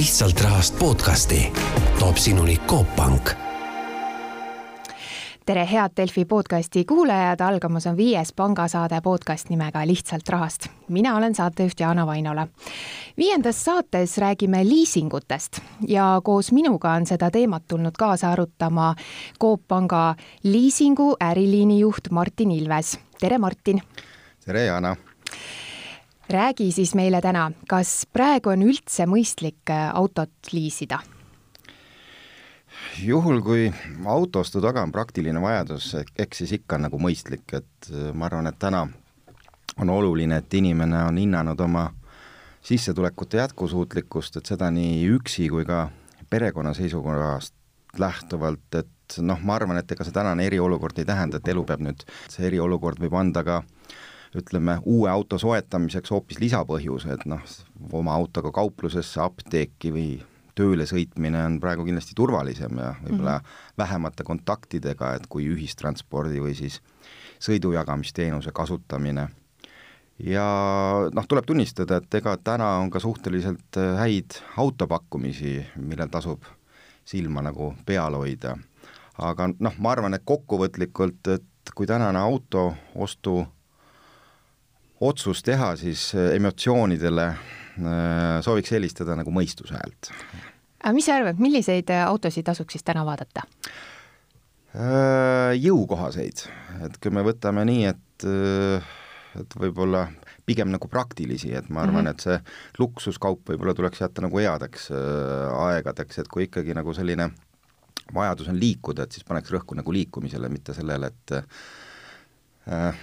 lihtsalt rahast podcasti toob sinuni Coop Pank tere, head Delfi podcasti kuulajad, algamas on viies pangasaade podcast nimega Lihtsalt rahast. mina olen saatejuht Jaana Vainola. viiendas saates räägime liisingutest ja koos minuga on seda teemat tulnud kaasa arutama Coop Panga liisingu äriliini juht Martin Ilves. tere, Martin! tere, Jaana! Räägi siis meile täna, kas praegu on üldse mõistlik autot liisida? juhul, kui autoostu taga on praktiline vajadus, eks siis ikka nagu mõistlik, et äh, ma arvan, et täna on oluline, et inimene on hinnanud oma sissetulekute jätkusuutlikkust, et seda nii üksi kui ka perekonna seisukohast lähtuvalt, et noh, ma arvan, et ega see tänane eriolukord ei tähenda, et elu peab nüüd, see eriolukord võib anda ka ütleme, uue auto soetamiseks hoopis lisapõhjuse, et noh, oma autoga kauplusesse, apteeki või tööle sõitmine on praegu kindlasti turvalisem ja võib-olla mm -hmm. vähemate kontaktidega, et kui ühistranspordi või siis sõidujagamisteenuse kasutamine. ja noh, tuleb tunnistada, et ega täna on ka suhteliselt äh, häid autopakkumisi, millel tasub silma nagu peal hoida. aga noh, ma arvan, et kokkuvõtlikult, et kui tänane auto ostu otsus teha, siis äh, emotsioonidele äh, sooviks helistada nagu mõistuse häält aga mis sa arvad, milliseid äh, autosid tasuks siis täna vaadata? Jõukohaseid, et kui me võtame nii, et, et võib-olla pigem nagu praktilisi, et ma arvan mm, -hmm. et see luksuskaup võib-olla tuleks jätta nagu headeks aegadeks, et kui ikkagi nagu selline vajadus on liikuda, et siis paneks rõhku nagu liikumisele, mitte sellele, et äh,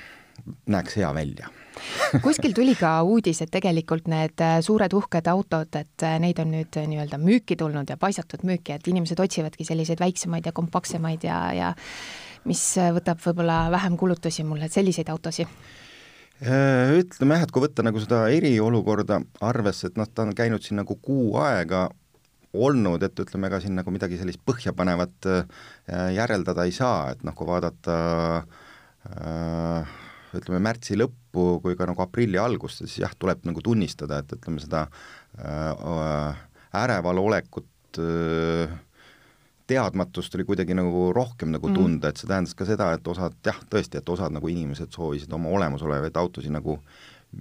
näeks hea välja. Kuskil tuli ka uudis, et tegelikult need äh, suured uhked autod, et äh, neid on nüüd äh, nii-öelda müüki tulnud ja paisatud müüki, et inimesed otsivadki selliseid väiksemaid ja kompaktsemaid ja, ja mis võtab võib-olla vähem kulutusi mulle, et selliseid autosid. Ütleme jah, et kui võtta nagu seda eriolukorda arvesse, et noh, ta on käinud siin nagu kuu aega olnud, et ütleme, ega siin nagu midagi sellist põhjapanevat järeldada ei saa, et noh, kui vaadata äh, ütleme, märtsi lõppu kui ka nagu aprilli algust, siis jah, tuleb nagu tunnistada, et ütleme, seda äh, äreval olekut äh, teadmatust oli kuidagi nagu rohkem nagu mm. tunda mm., et see tähendas ka seda, et osad jah, tõesti, et osad nagu inimesed soovisid oma olemasolevaid autosid nagu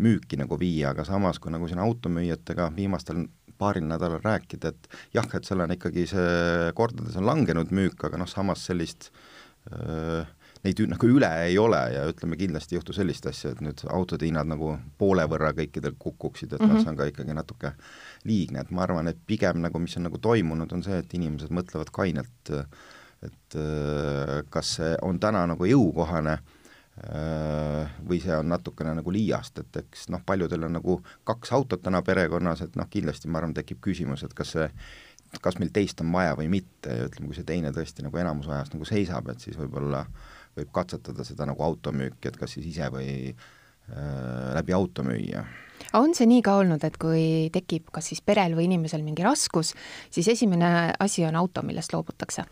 müüki nagu viia, aga samas, kui nagu siin automüüjatega viimastel paaril nädalal rääkida, et jah, et seal on ikkagi see kordades on langenud müük, aga noh, samas sellist öö, äh, neid nagu üle ei ole ja ütleme, kindlasti ei juhtu sellist asja, et nüüd autode hinnad nagu poole võrra kõikidel kukuksid, et mm -hmm. noh, mhm. see on ka ikkagi natuke liigne, et ma arvan, et pigem nagu mis on nagu toimunud, on see, et inimesed mõtlevad kainelt, et kas see on täna nagu jõukohane või see on natukene nagu liiast, et eks noh, paljudel on nagu kaks autot täna perekonnas, et noh, kindlasti ma arvan, tekib küsimus, et kas see kas meil teist on vaja või mitte ja ütleme, kui see teine tõesti nagu enamus ajast nagu seisab, et siis võib-olla äh, võib katsetada seda nagu automüüki, et kas siis ise või äh, läbi automüüja on see nii ka olnud, et kui tekib kas siis perel või inimesel mingi raskus, siis esimene asi on auto, millest loobutakse?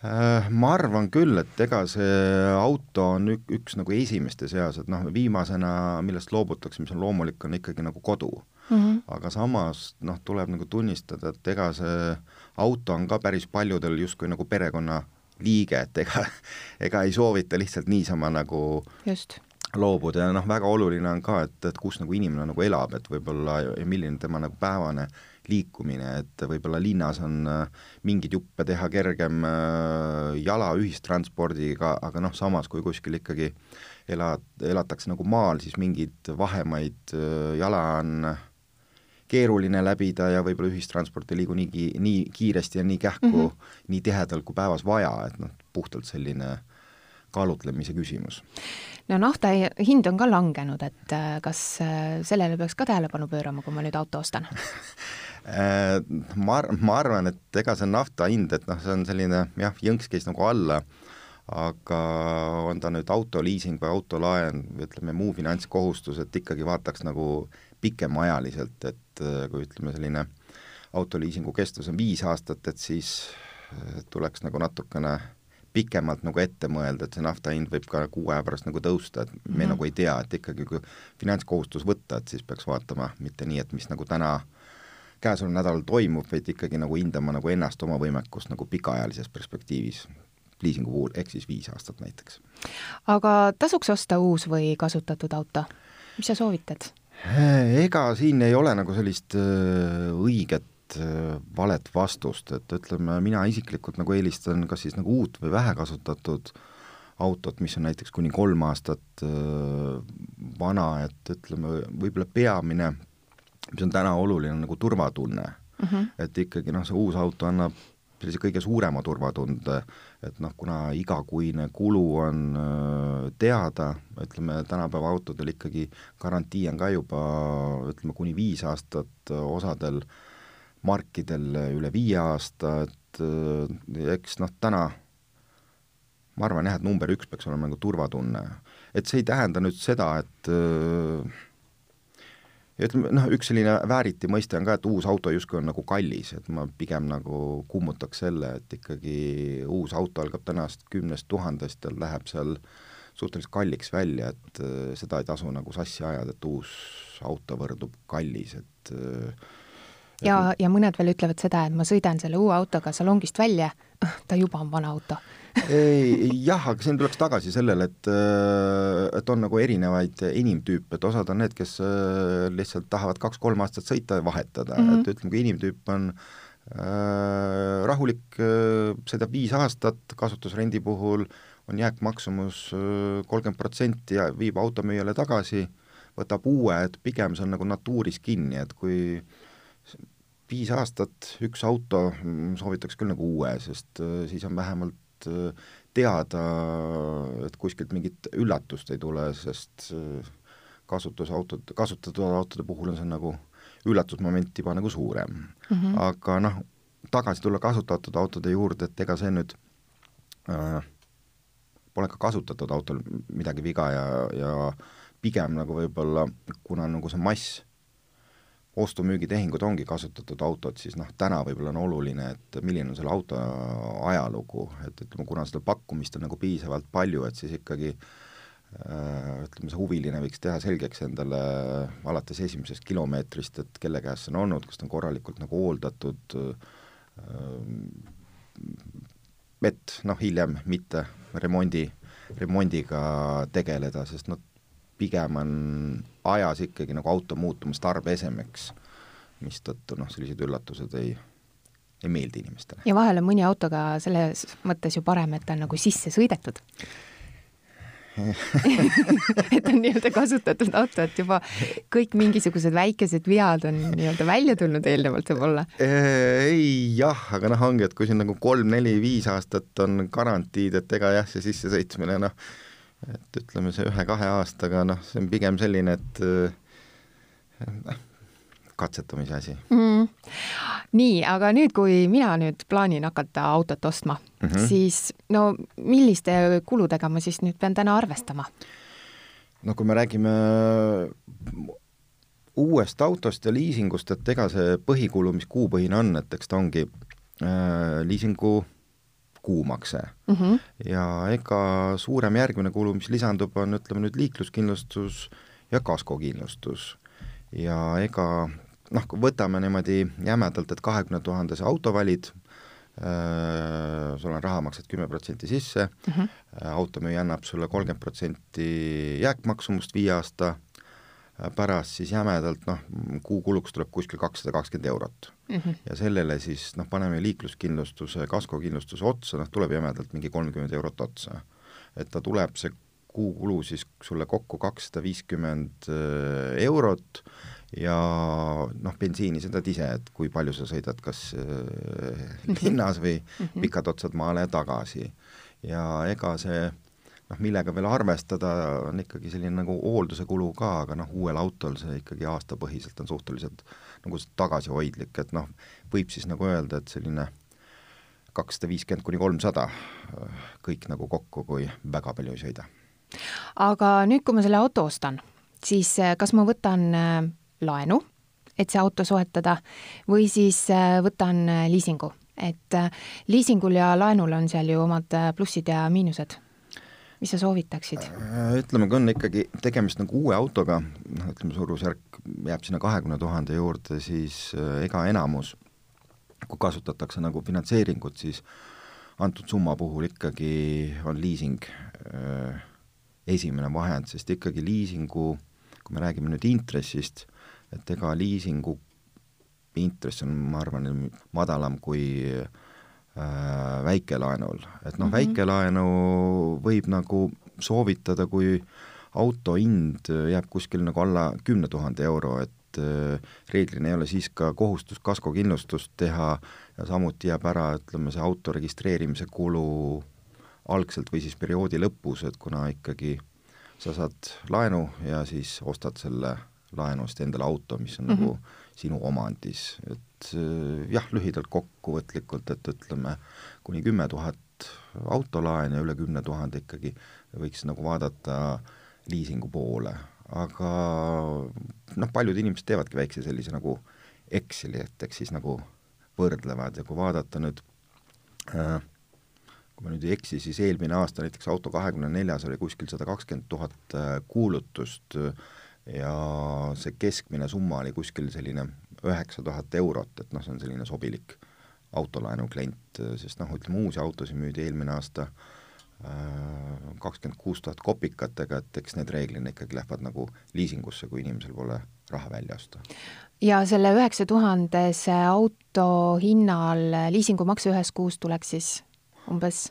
Äh, ma arvan küll, et ega see auto on ük, üks nagu esimeste seas, et noh, viimasena, millest loobutakse, mis on loomulik, on ikkagi nagu kodu mm. -hmm. aga samas noh, tuleb nagu tunnistada, et ega see auto on ka päris paljudel justkui nagu perekonna liige, et ega, ega ei soovita lihtsalt niisama nagu Just. loobuda ja noh, väga oluline on ka, et, et kus nagu inimene nagu elab, et võib-olla ja milline tema nagu päevane liikumine, et võib-olla linnas on äh, mingeid juppe teha kergem äh, jala ühistranspordiga, aga noh, samas kui kuskil ikkagi elad, elatakse nagu maal, siis mingeid vahemaid äh, jala on äh, keeruline läbida ja võib-olla ühistransport ei liigu nii, nii kiiresti ja nii kähku mm, -hmm. nii tihedalt kui päevas vaja, et noh, puhtalt selline kaalutlemise küsimus. no nafta hind on ka langenud, et äh, kas äh, sellele peaks ka tähelepanu pöörama, kui ma nüüd auto ostan äh, ma ma arvan, et ega see nafta hind, et noh, see on selline jah, jõnks käis nagu alla, aga on ta nüüd autoliising või autolaen või ütleme, muu finantskohustus, et ikkagi vaataks nagu pikemaajaliselt, et äh, kui ütleme, selline autoliisingu kestus on viis aastat, et siis äh, tuleks nagu natukene pikemalt nagu ette mõelda, et see nafta hind võib ka kuu aja pärast nagu tõusta, et me mm -hmm. nagu ei tea, et ikkagi kui finantskohustus võtta, et siis peaks vaatama mitte nii, et mis nagu täna, käesoleval nädalal toimub, vaid ikkagi nagu hindama nagu ennast, oma võimekust nagu pikaajalises perspektiivis liisingu puhul, ehk siis viis aastat näiteks. aga tasuks osta uus või kasutatud auto? mis sa soovitad? Ega siin ei ole nagu sellist äh, õiget äh, valet vastust, et ütleme, mina isiklikult nagu eelistan kas siis nagu uut või vähe kasutatud autot, mis on näiteks kuni kolm aastat äh, vana, et ütleme, võib-olla peamine, mis on täna oluline, on nagu turvatunne mm. -hmm. et ikkagi noh, see uus auto annab sellise kõige suurema turvatunde, et noh, kuna igakuine kulu on teada, ütleme tänapäeva autodel ikkagi garantii on ka juba ütleme, kuni viis aastat, osadel markidel üle viie aasta, et eks noh, täna ma arvan jah, et number üks peaks olema nagu turvatunne. et see ei tähenda nüüd seda, et äh, ja ütleme noh, üks selline vääriti mõiste on ka, et uus auto justkui on nagu kallis, et ma pigem nagu kummutaks selle, et ikkagi uus auto algab tänast kümnest tuhandest ja läheb seal suhteliselt kalliks välja, et äh, seda ei tasu nagu sassi ajada, et uus auto võrdub kallis, et äh, ja, ja mõned veel ütlevad seda, et ma sõidan selle uue autoga salongist välja, ta juba on vana auto jah, aga siin tuleks tagasi sellele, et, äh, et on nagu erinevaid inimtüüpe, et osad on need, kes äh, lihtsalt tahavad kaks-kolm aastat sõita ja vahetada mm, -hmm. et ütleme, kui inimtüüp on äh, rahulik äh,, sõidab viis aastat, kasutusrendi puhul on jääkmaksumus äh, kolmkümmend protsenti ja viib automüüjale tagasi, võtab uue, et pigem see on nagu natuuris kinni, et kui viis aastat üks auto, mm, soovitaks küll nagu uue, sest äh, siis on vähemalt Äh, teada, et kuskilt mingit üllatust ei tule, sest äh, kasutusautod, kasutatud autode puhul on see nagu üllatusmoment juba nagu suurem mm. -hmm. aga noh, tagasi tulla kasutatud autode juurde, et ega see nüüd äh, pole ka kasutatud autol midagi viga ja, ja pigem nagu võib-olla, kuna nagu see mass ostu-müügitehingud ongi kasutatud autod, siis noh, täna võib-olla on oluline, et milline on selle auto ajalugu, et ütleme, kuna seda pakkumist on nagu piisavalt palju, et siis ikkagi äh, ütleme, see huviline võiks teha selgeks endale alates esimesest kilomeetrist, et kelle käes see on olnud, kas ta on korralikult nagu hooldatud, äh, et noh, hiljem mitte remondi, remondiga tegeleda, sest noh, pigem on ajas ikkagi nagu auto muutumas tarbeesemeks, mistõttu noh, sellised üllatused ei, ei meeldi inimestele. ja vahel on mõni auto ka selles mõttes ju parem, et ta on nagu sisse sõidetud et on nii-öelda kasutatud auto, et juba kõik mingisugused väikesed vead on nii-öelda välja tulnud eelnevalt võib-olla? ei jah, aga noh, ongi, et kui siin nagu kolm-neli-viis aastat on garantiid, et ega jah, see sissesõitmine noh, et ütleme, see ühe-kahe aastaga, noh, see on pigem selline, et äh, katsetamise asi mm.. nii, aga nüüd, kui mina nüüd plaanin hakata autot ostma mm, -hmm. siis no milliste kuludega ma siis nüüd pean täna arvestama? no kui me räägime uuest autost ja liisingust, et ega see põhikulu, mis kuupõhine on, et eks ta ongi äh, liisingu kuumakse mm. -hmm. ja ega suurem järgmine kulu, mis lisandub, on ütleme nüüd liikluskindlustus ja kaskokindlustus. ja ega noh, kui võtame niimoodi jämedalt, et kahekümne tuhandese auto valid äh,, sul on raha, maksad kümme protsenti sisse mm, -hmm. automüüja annab sulle kolmkümmend protsenti jääkmaksumust viie aasta pärast siis jämedalt noh, kuukuluks tuleb kuskil kakssada kakskümmend eurot mm. -hmm. ja sellele siis noh, paneme liikluskindlustuse, kaskokindlustuse otsa, noh tuleb jämedalt mingi kolmkümmend eurot otsa. et ta tuleb, see kuukulu siis sulle kokku kakssada viiskümmend äh, eurot ja noh, bensiini sa tead ise, et kui palju sa sõidad, kas äh, linnas või -hmm. pikad otsad maale ja tagasi. ja ega see noh, millega veel arvestada, on ikkagi selline nagu hoolduse kulu ka, aga noh, uuel autol see ikkagi aastapõhiselt on suhteliselt nagu tagasihoidlik, et noh, võib siis nagu öelda, et selline kakssada viiskümmend kuni kolmsada kõik nagu kokku, kui väga palju ei sõida. aga nüüd, kui ma selle auto ostan, siis eh, kas ma võtan eh, laenu, et see auto soetada, või siis eh, võtan liisingu, et liisingul ja laenul on seal ju omad plussid ja miinused mis sa soovitaksid? Äh, ütleme, kui on ikkagi tegemist nagu uue autoga, noh, ütleme suurusjärk jääb sinna kahekümne tuhande juurde, siis äh, ega enamus, kui kasutatakse nagu finantseeringut, siis antud summa puhul ikkagi on liising äh, esimene vahend, sest ikkagi liisingu, kui me räägime nüüd intressist, et ega liisingu intress on, ma arvan, madalam kui äh, väikelaenul, et noh mm -hmm., väikelaenu võib nagu soovitada, kui auto hind jääb kuskil nagu alla kümne tuhande euro, et äh, reeglina ei ole siis ka kohustus kaskokindlustust teha ja samuti jääb ära, ütleme, see auto registreerimise kulu algselt või siis perioodi lõpus, et kuna ikkagi sa saad laenu ja siis ostad selle laenu eest endale auto, mis on mm -hmm. nagu sinu omandis, et äh, jah, lühidalt kokkuvõtlikult, et ütleme, kuni kümme tuhat autolaen ja üle kümne tuhande ikkagi võiks nagu vaadata liisingu poole, aga noh, paljud inimesed teevadki väikse sellise nagu Exceli, et eks siis nagu võrdlevad. Ja kui vaadata nüüd äh, kui ma nüüd ei eksi, siis eelmine aasta näiteks auto kahekümne neljas oli kuskil sada kakskümmend tuhat äh, kuulutust ja see keskmine summa oli kuskil selline üheksa tuhat eurot, et noh, see on selline sobilik autolaenu klient, sest noh, ütleme uusi autosid müüdi eelmine aasta äh, kakskümmend kuus tuhat kopikatega, et eks need reeglina ikkagi lähevad nagu liisingusse, kui inimesel pole raha välja osta. ja selle üheksa tuhandese auto hinnal liisingumakse ühes kuus tuleks siis umbes?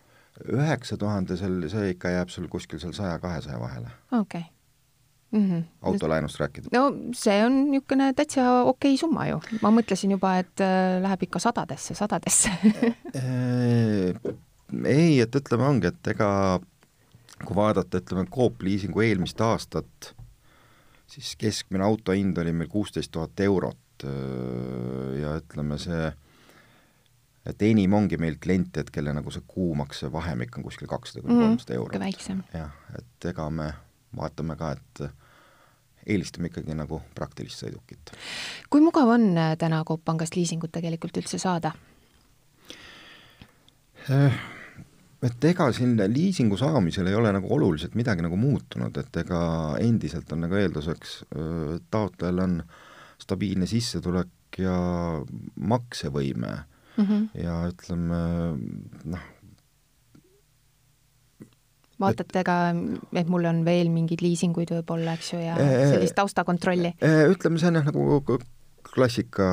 üheksa tuhandesel, see ikka jääb sul kuskil seal saja-kahesaja vahele. okei okay. Mm. -hmm. autolaenust rääkida? no see on niisugune täitsa okei summa ju, ma mõtlesin juba, et äh, läheb ikka sadadesse, sadadesse ei, et ütleme, ongi, et ega kui vaadata, ütleme, Coop liisingu eelmist aastat, siis keskmine auto hind oli meil kuusteist tuhat eurot äh, ja ütleme, see et enim ongi meil kliente, et kelle nagu see kuumakse vahemik on kuskil kakssada kuni mhm, kolmsada eurot. jah, et ega me vaatame ka, et eelistame ikkagi nagu praktilist sõidukit. kui mugav on äh, täna Coop Pangast liisingut tegelikult üldse saada? Eh, et ega siin liisingu saamisel ei ole nagu oluliselt midagi nagu muutunud, et ega endiselt on nagu eelduseks, taotlejal on stabiilne sissetulek ja maksevõime mm -hmm. ja ütleme noh, vaatate ka, et mul on veel mingeid liisinguid võib-olla, eks ju, ja sellist taustakontrolli? ütleme, see on jah nagu klassika,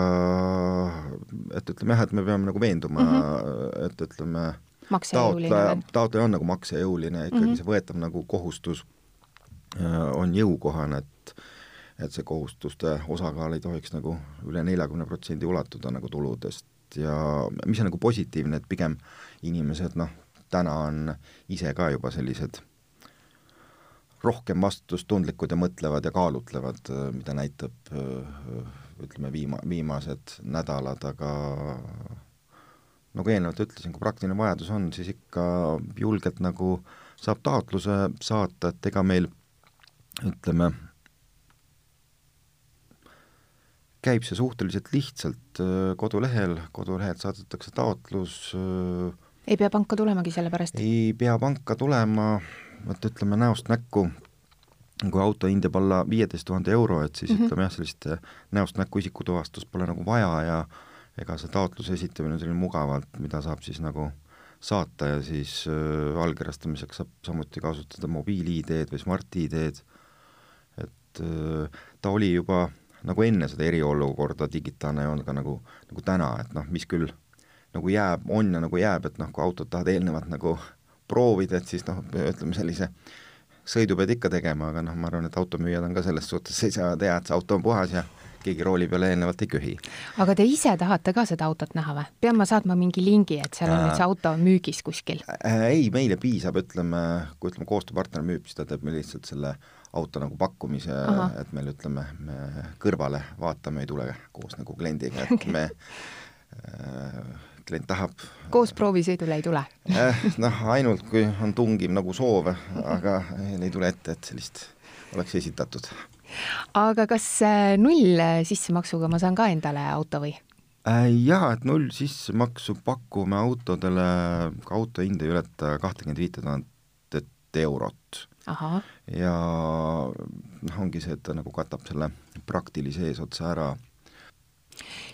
et ütleme jah, et me peame nagu veenduma mm, -hmm. et ütleme, taotleja, taotleja on nagu maksejõuline, ikkagi mm -hmm. see võetav nagu kohustus on jõukohane, et et see kohustuste osakaal ei tohiks nagu üle neljakümne protsendi ulatuda nagu tuludest ja mis on nagu positiivne, et pigem inimesed noh, täna on ise ka juba sellised rohkem vastutustundlikud ja mõtlevad ja kaalutlevad, mida näitab ütleme, viima-, viimased nädalad, aga nagu eelnevalt ütlesin, kui praktiline vajadus on, siis ikka julgelt nagu saab taotluse saata, et ega meil ütleme, käib see suhteliselt lihtsalt äh, kodulehel, kodulehelt saadetakse taotlus. Äh, ei pea panka tulemagi selle pärast? ei pea panka tulema, vot ütleme näost näkku, kui auto hind jääb alla viieteist tuhande euro, et siis mm -hmm. ütleme jah, sellist äh, näost näkku isikutuvastust pole nagu vaja ja ega see taotluse esitamine on selline mugavalt, mida saab siis nagu saata ja siis äh, allkirjastamiseks saab samuti kasutada mobiil-ID-d või Smart-ID-d, et äh, ta oli juba nagu enne seda eriolukorda digitaalne ei olnud ka nagu, nagu täna, et noh, mis küll nagu jääb, on ja nagu jääb, et noh, kui autot tahad eelnevalt nagu proovida, et siis noh, ütleme sellise sõidu pead ikka tegema, aga noh, ma arvan, et automüüjad on ka selles suhtes, ei saa teha, et see auto on puhas ja keegi rooli peale eelnevalt ei köhi. aga te ise tahate ka seda autot näha või? pean ma saatma mingi lingi, et seal on äh, nüüd see auto müügis kuskil äh,? ei, meile piisab, ütleme, kui ütleme, koostööpartner müüb, siis ta teeb meile lihtsalt selle auto nagu pakkumise, et meil ütleme, me kõrvale vaatame, ei tule koos nagu kliendiga, et okay. me äh, klient tahab koos proovisõidule ei tule äh,? Noh, ainult kui on tungiv nagu soov, aga ei tule ette, et sellist oleks esitatud. aga kas äh, null sissemaksuga ma saan ka endale auto või? Äh, jaa, et null sissemaksu pakume autodele, auto hind ei ületa kahtekümmet viite tuhandet eurot. ja noh, ongi see, et ta nagu katab selle praktilise eesotsa ära.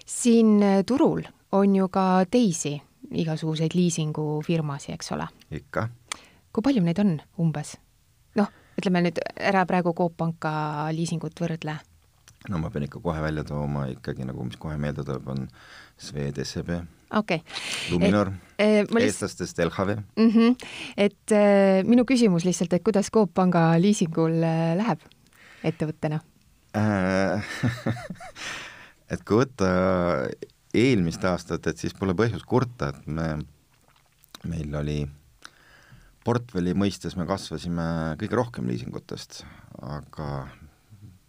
siin turul on ju ka teisi igasuguseid liisingufirmasid, eks ole? ikka. kui palju neid on umbes? noh, ütleme nüüd ära praegu Coop Panka liisingut võrdle. no ma pean ikka kohe välja tooma ikkagi nagu, mis kohe meelde tuleb, on Swed SEB. okei okay.. Luminor eh,, eh, eestlastest LHV mm. -hmm. et eh, minu küsimus lihtsalt, et kuidas Coop Panga liisingul eh, läheb ettevõttena äh, et kui võtta eelmist aastat, et siis pole põhjust kurta, et me, meil oli portfelli mõistes me kasvasime kõige rohkem liisingutest, aga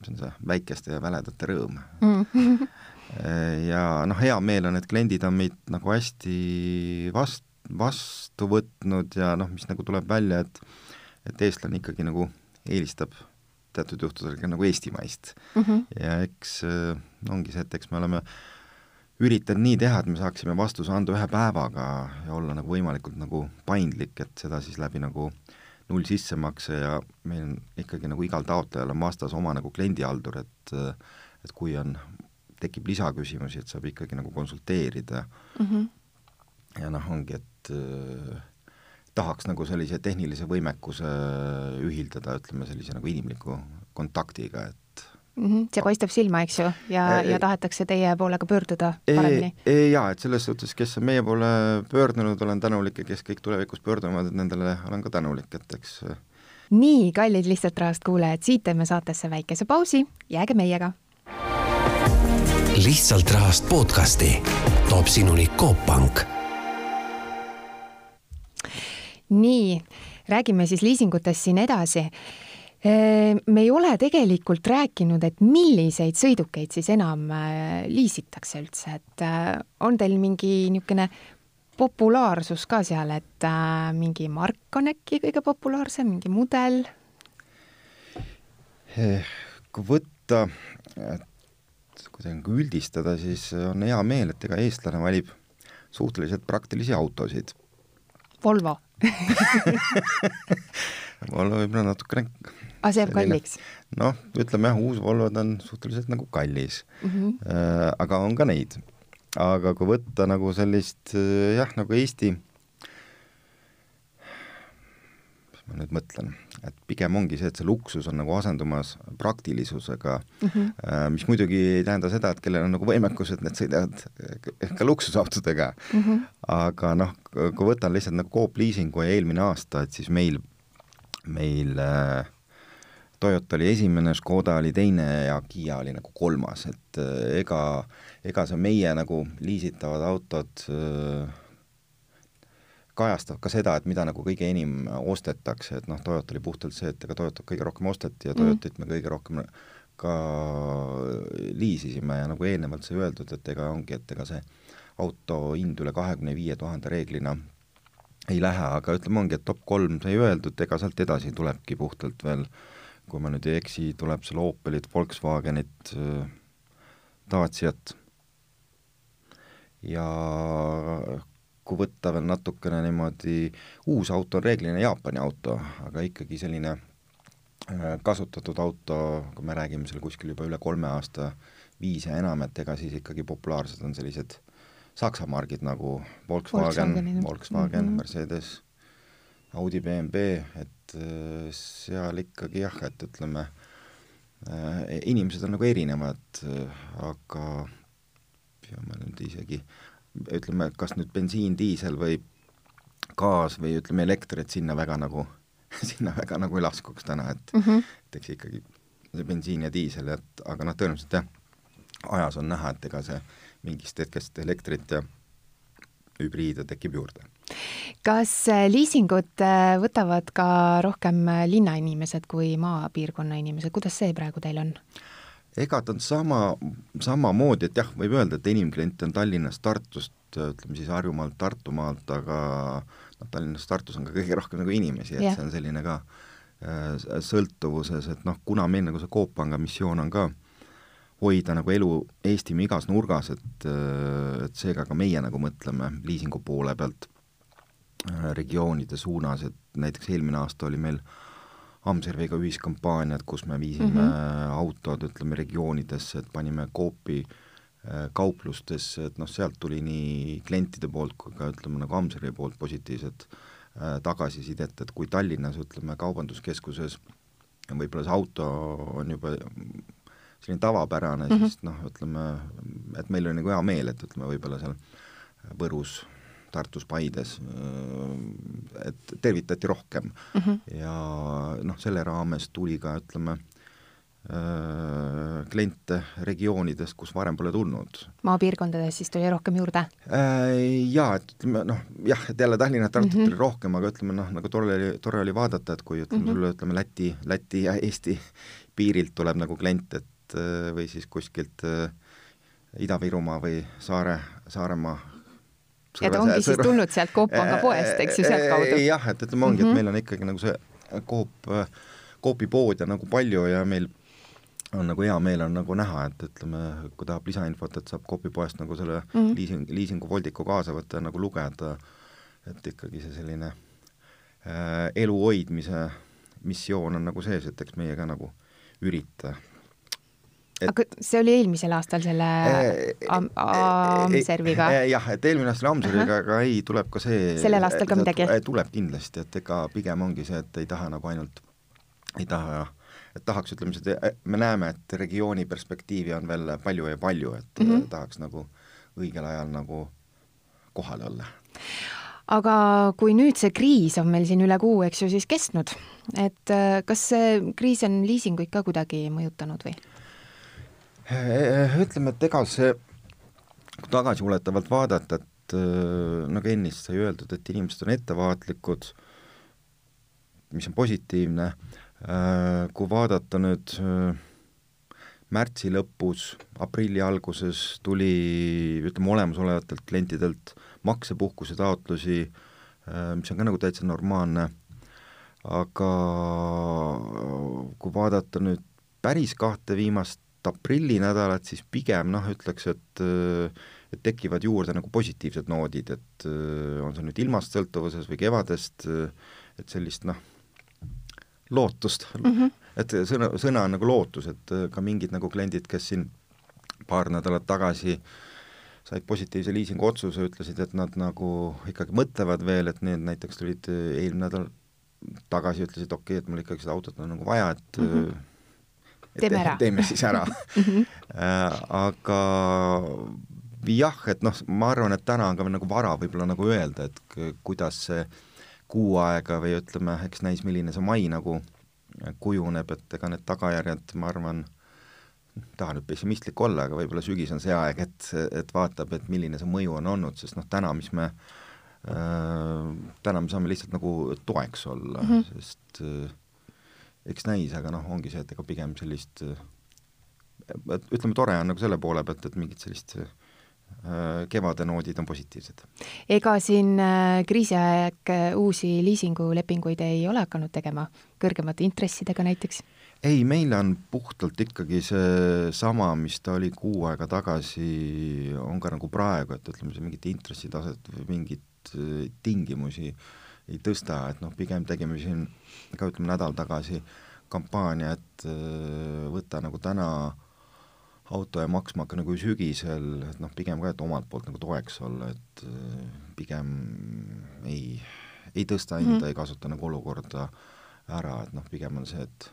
see on see väikeste ja väledate rõõm mm. ja noh, hea meel on, et kliendid on meid nagu hästi vast-, vastu võtnud ja noh, mis nagu tuleb välja, et et eestlane ikkagi nagu eelistab teatud juhtudel ka nagu eestimaist mm. -hmm. ja eks ongi see, et eks me oleme äh, üritan nii teha, et me saaksime vastuse anda ühe päevaga ja olla nagu võimalikult nagu paindlik, et seda siis läbi nagu null sissemakse ja meil on ikkagi nagu igal taotlejal on vastas oma nagu kliendihaldur, et et kui on, tekib lisaküsimusi, et saab ikkagi nagu konsulteerida mm. -hmm. ja noh, ongi, et äh, tahaks nagu sellise tehnilise võimekuse ühildada, ütleme sellise nagu inimliku kontaktiga, et mm. -hmm. see paistab silma, eks ju, ja e, ja tahetakse teie poole ka pöörduda paremini e,? jaa, et selles suhtes, kes on meie poole pöördunud, olen tänulik ja kes kõik tulevikus pöörduvad, et nendele olen ka tänulik, et eks nii, kallid Lihtsalt Rahast kuulajad, siit teeme saatesse väikese pausi, jääge meiega! lihtsalt rahast podcasti toob sinuni Coop Pank. nii, räägime siis liisingutest siin edasi me ei ole tegelikult rääkinud, et milliseid sõidukeid siis enam äh, liisitakse üldse, et äh, on teil mingi niisugune populaarsus ka seal, et äh, mingi mark on äkki kõige populaarsem, mingi mudel? Eh, kui võtta, kuidagi nagu üldistada, siis on hea meel, et ega eestlane valib suhteliselt praktilisi autosid. Volvo Volvo võib-olla natukene aga see jääb kalliks? noh, ütleme jah, uus Volvod on suhteliselt nagu kallis mm, -hmm. äh, aga on ka neid. aga kui võtta nagu sellist äh, jah, nagu Eesti, mis ma nüüd mõtlen, et pigem ongi see, et see luksus on nagu asendumas praktilisusega mm, -hmm. äh, mis muidugi ei tähenda seda, et kellel on nagu võimekus, et need sõidavad ka luksusautodega mm, -hmm. aga noh, kui võtan lihtsalt nagu Coop Leasingu ja eelmine aasta, et siis meil, meil äh, Toyota oli esimene, Škoda oli teine ja Kiia oli nagu kolmas, et äh, ega, ega see meie nagu liisitavad autod äh, kajastab ka seda, et mida nagu kõige enim ostetakse, et noh, Toyota oli puhtalt see, et ega Toyotat kõige rohkem osteti ja Toyotit mm. me kõige rohkem ka liisisime ja nagu eelnevalt sai öeldud, et ega ongi, et ega see auto hind üle kahekümne viie tuhande reeglina ei lähe, aga ütleme, ongi, et top kolm sai öeldud, ega sealt edasi tulebki puhtalt veel äh, kui ma nüüd ei eksi, tuleb seal Opelit, Volkswagenit, Daciat. Ja kui võtta veel natukene niimoodi, uus auto on reeglina Jaapani auto, aga ikkagi selline äh, kasutatud auto, kui me räägime seal kuskil juba üle kolme aasta, viis ja enam, et ega siis ikkagi populaarsed on sellised Saksa margid nagu Volkswagen, Volkswagen mm, -hmm. Mercedes, Audi, BMW, et Äh, seal ikkagi jah, et ütleme, äh, inimesed on nagu erinevad, äh, aga ja ma nüüd isegi, ütleme, kas nüüd bensiin, diisel või gaas või ütleme, elektr, et sinna väga nagu, sinna väga nagu ei laskuks täna, et mm, -hmm. et eks ikkagi see bensiin ja diisel, et aga noh, tõenäoliselt jah, ajas on näha, et ega see mingist hetkest elektrit ja hübriide tekib juurde kas äh, liisingut äh, võtavad ka rohkem äh, linnainimesed kui maapiirkonna inimesed, kuidas see praegu teil on? ega ta on sama, samamoodi, et jah, võib öelda, et enim kliente on Tallinnast, Tartust, ütleme siis Harjumaalt, Tartumaalt, aga noh, Tallinnas, Tartus on ka kõige rohkem nagu inimesi, et yeah. see on selline ka sõltuvuses, et noh, kuna meil nagu see Coop Panga missioon on ka hoida nagu elu Eestimaa igas nurgas, et, et seega ka meie nagu mõtleme liisingu poole pealt regioonide suunas, et näiteks eelmine aasta oli meil Amserviga ühiskampaaniad, kus me viisime mm -hmm. autod, ütleme, regioonidesse, et panime Coopi äh, kauplustesse, et noh, sealt tuli nii klientide poolt kui ka ütleme, nagu Amservi poolt positiivset äh, tagasisidet, et kui Tallinnas, ütleme, kaubanduskeskuses võib-olla see auto on juba selline tavapärane mm, -hmm. siis noh, ütleme, et meil oli nagu hea meel, et ütleme, võib-olla seal Võrus, Tartus, Paides, et tervitati rohkem mm. -hmm. ja noh, selle raames tuli ka, ütleme, kliente regioonidest, kus varem pole tulnud. maapiirkondades siis tuli rohkem juurde? Jaa, et ütleme noh, jah, et jälle Tallinna, Tartut mm -hmm. tuli rohkem, aga ütleme noh, nagu tore oli, tore oli vaadata, et kui ütleme mm -hmm. sulle, ütleme Läti, Läti ja Eesti piirilt tuleb nagu klient, et või siis kuskilt Ida-Virumaa või Saare, Saaremaa ja ta ongi siis tulnud sealt Coop Panga poest, eks ju, sealtkaudu? jah, et ütleme, ongi et mhm. meil on ikkagi nagu see Coop, Coopi pood ja nagu palju ja meil on nagu hea meel on nagu näha, et ütleme, kui tahab lisainfot, et saab Coopi poest nagu selle mm -hmm. liising, liisingu voldiku kaasa võtta ja nagu lugeda, et ikkagi see selline äh, elu hoidmise missioon on nagu sees, et eks meie ka nagu ürita et aga see oli eelmisel aastal selle am-, Amserviga? jah, et eelmine aasta oli Amserviga, aga ei, tuleb ka see sellel aastal ka midagi? tuleb kindlasti, et ega pigem ongi see, et ei taha nagu ainult, ei taha et tahaks, ütleme, seda, me näeme, et regiooni perspektiivi on veel palju ja palju, et mm -hmm. tahaks nagu õigel ajal nagu kohal olla aga kui nüüd see kriis on meil siin üle kuu, eks ju, siis kestnud, et äh, kas see kriis on liisinguid ka kuidagi mõjutanud või? Eh, ütleme, et ega see, kui tagasiulatavalt vaadata, et eh, nagu ennist sai öeldud, et inimesed on ettevaatlikud, mis on positiivne, eh, kui vaadata nüüd märtsi lõpus, aprilli alguses tuli ütleme, olemasolevatelt klientidelt maksepuhkuse taotlusi, mis on ka nagu täitsa normaalne, aga kui vaadata nüüd päris kahte viimast aprillinädalat, siis pigem noh, ütleks, et et tekivad juurde nagu positiivsed noodid, et on see nüüd ilmast sõltuvuses või kevadest, et sellist noh, lootust mm, -hmm. et sõna, sõna on nagu lootus, et ka mingid nagu kliendid, kes siin paar nädalat tagasi said positiivse liisingu otsuse, ütlesid, et nad nagu ikkagi mõtlevad veel, et need näiteks tulid eelmine nädal tagasi, ütlesid okei okay,, et mul ikkagi seda autot on nagu vaja, et mm -hmm teeme ära. teeme siis ära mhm. äh, aga jah, et noh, ma arvan, et täna on ka nagu vara võib-olla nagu öelda, et kuidas see kuu aega või ütleme, eks näis, milline see mai nagu kujuneb, et ega need tagajärjed, ma arvan, tahan nüüd pessimistlik olla, aga võib-olla sügis on see aeg, et, et vaatab, et milline see mõju on olnud, sest noh, täna, mis me äh,, täna me saame lihtsalt nagu toeks olla mm, -hmm. sest äh, eks näis, aga noh, ongi see, et ega pigem sellist et ütleme, tore on nagu selle poole pealt, et mingit sellist äh, kevade noodid on positiivsed. ega siin äh, kriisiaeg äh, uusi liisingulepinguid ei ole hakanud tegema, kõrgemate intressidega näiteks? ei, meil on puhtalt ikkagi seesama, mis ta oli kuu aega tagasi, on ka nagu praegu, et ütleme, see mingit intressitaset või mingit tingimusi äh, ei tõsta, et noh, pigem tegime siin ka ütleme nädal tagasi kampaania, et äh, võta nagu täna auto ja maksma hakka nagu sügisel, et noh, pigem ka, et omalt poolt nagu toeks olla, et äh, pigem ei, ei tõsta hinda mm, -hmm. ei kasuta nagu olukorda ära, et noh, pigem on see, et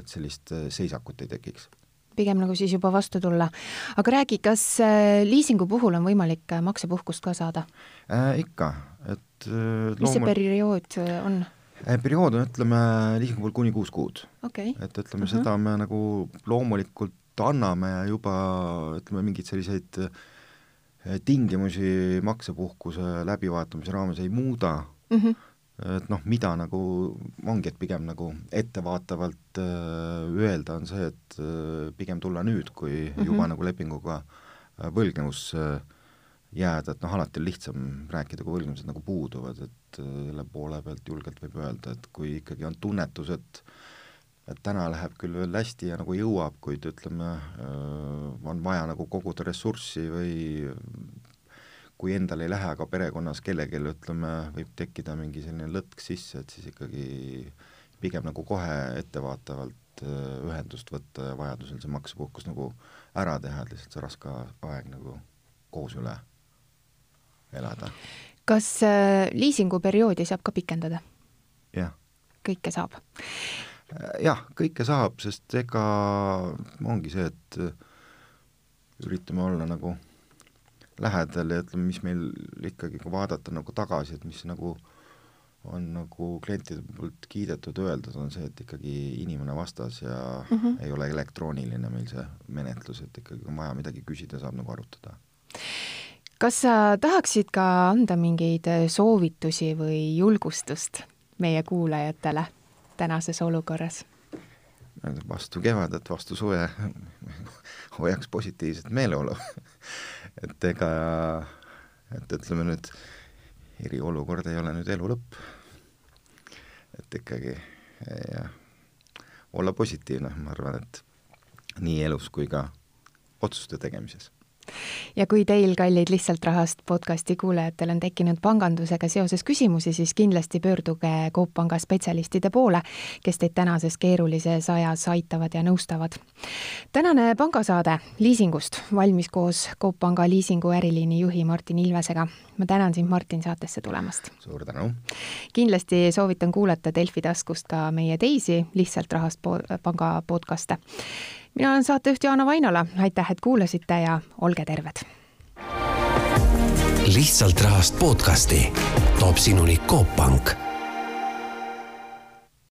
et sellist äh, seisakut ei tekiks pigem nagu siis juba vastu tulla. aga räägi, kas äh, liisingu puhul on võimalik äh, maksepuhkust ka saada äh,? ikka, et äh, mis see periood äh, on äh,? periood on, ütleme, liisingu puhul kuni kuus kuud okay.. et ütleme uh, -huh. seda me nagu loomulikult anname ja juba ütleme, mingeid selliseid tingimusi maksepuhkuse läbivaatamise raames ei muuda uh, mhm. Et noh, mida nagu ongi, et pigem nagu ettevaatavalt äh, öelda, on see, et äh, pigem tulla nüüd, kui mm -hmm. juba nagu lepinguga äh, võlgnevusse jääda, et noh, alati on lihtsam rääkida, kui võlgnevused nagu puuduvad, et selle poole pealt julgelt võib öelda, et kui ikkagi on tunnetus, et et täna läheb küll veel hästi ja nagu jõuab, kuid ütleme, on vaja nagu koguda ressurssi või kui endal ei lähe, aga perekonnas kellelgi, ütleme, võib tekkida mingi selline lõtk sisse, et siis ikkagi pigem nagu kohe ettevaatavalt äh, ühendust võtta ja vajadusel see maksepuhkus nagu ära teha, et lihtsalt see raske aeg nagu koos üle elada. kas äh, liisinguperioodi saab ka pikendada? jah. kõike saab? jah, kõike saab, sest ega ongi see, et üritame olla nagu lähedal ja ütleme, mis meil ikkagi, kui vaadata nagu tagasi, et mis nagu on nagu klientide poolt kiidetud, öeldud, on see, et ikkagi inimene vastas ja mm -hmm. ei ole elektrooniline meil see menetlus, et ikkagi on vaja midagi küsida, saab nagu arutada. kas sa tahaksid ka anda mingeid soovitusi või julgustust meie kuulajatele tänases olukorras? vastu kevadet, vastu suve hoiaks positiivset meeleolu et ega, et ütleme nüüd, eriolukord ei ole nüüd elu lõpp. et ikkagi ja olla positiivne, ma arvan, et nii elus kui ka otsuste tegemises ja kui teil, kallid Lihtsalt Rahast podcasti kuulajatel on tekkinud pangandusega seoses küsimusi, siis kindlasti pöörduge Coop Panga spetsialistide poole, kes teid tänases keerulises ajas aitavad ja nõustavad. tänane pangasaade liisingust valmis koos Coop Panga liisingu äriliini juhi Martin Ilvesega. Ma tänan sind, Martin, saatesse tulemast! suur tänu! kindlasti soovitan kuulata Delfi taskust ka meie teisi Lihtsalt Rahast po panga podcast'e mina olen saatejuht Jaana Vainola, aitäh, et kuulasite ja olge terved. lihtsalt rahast podcasti toob sinuni Coop Pank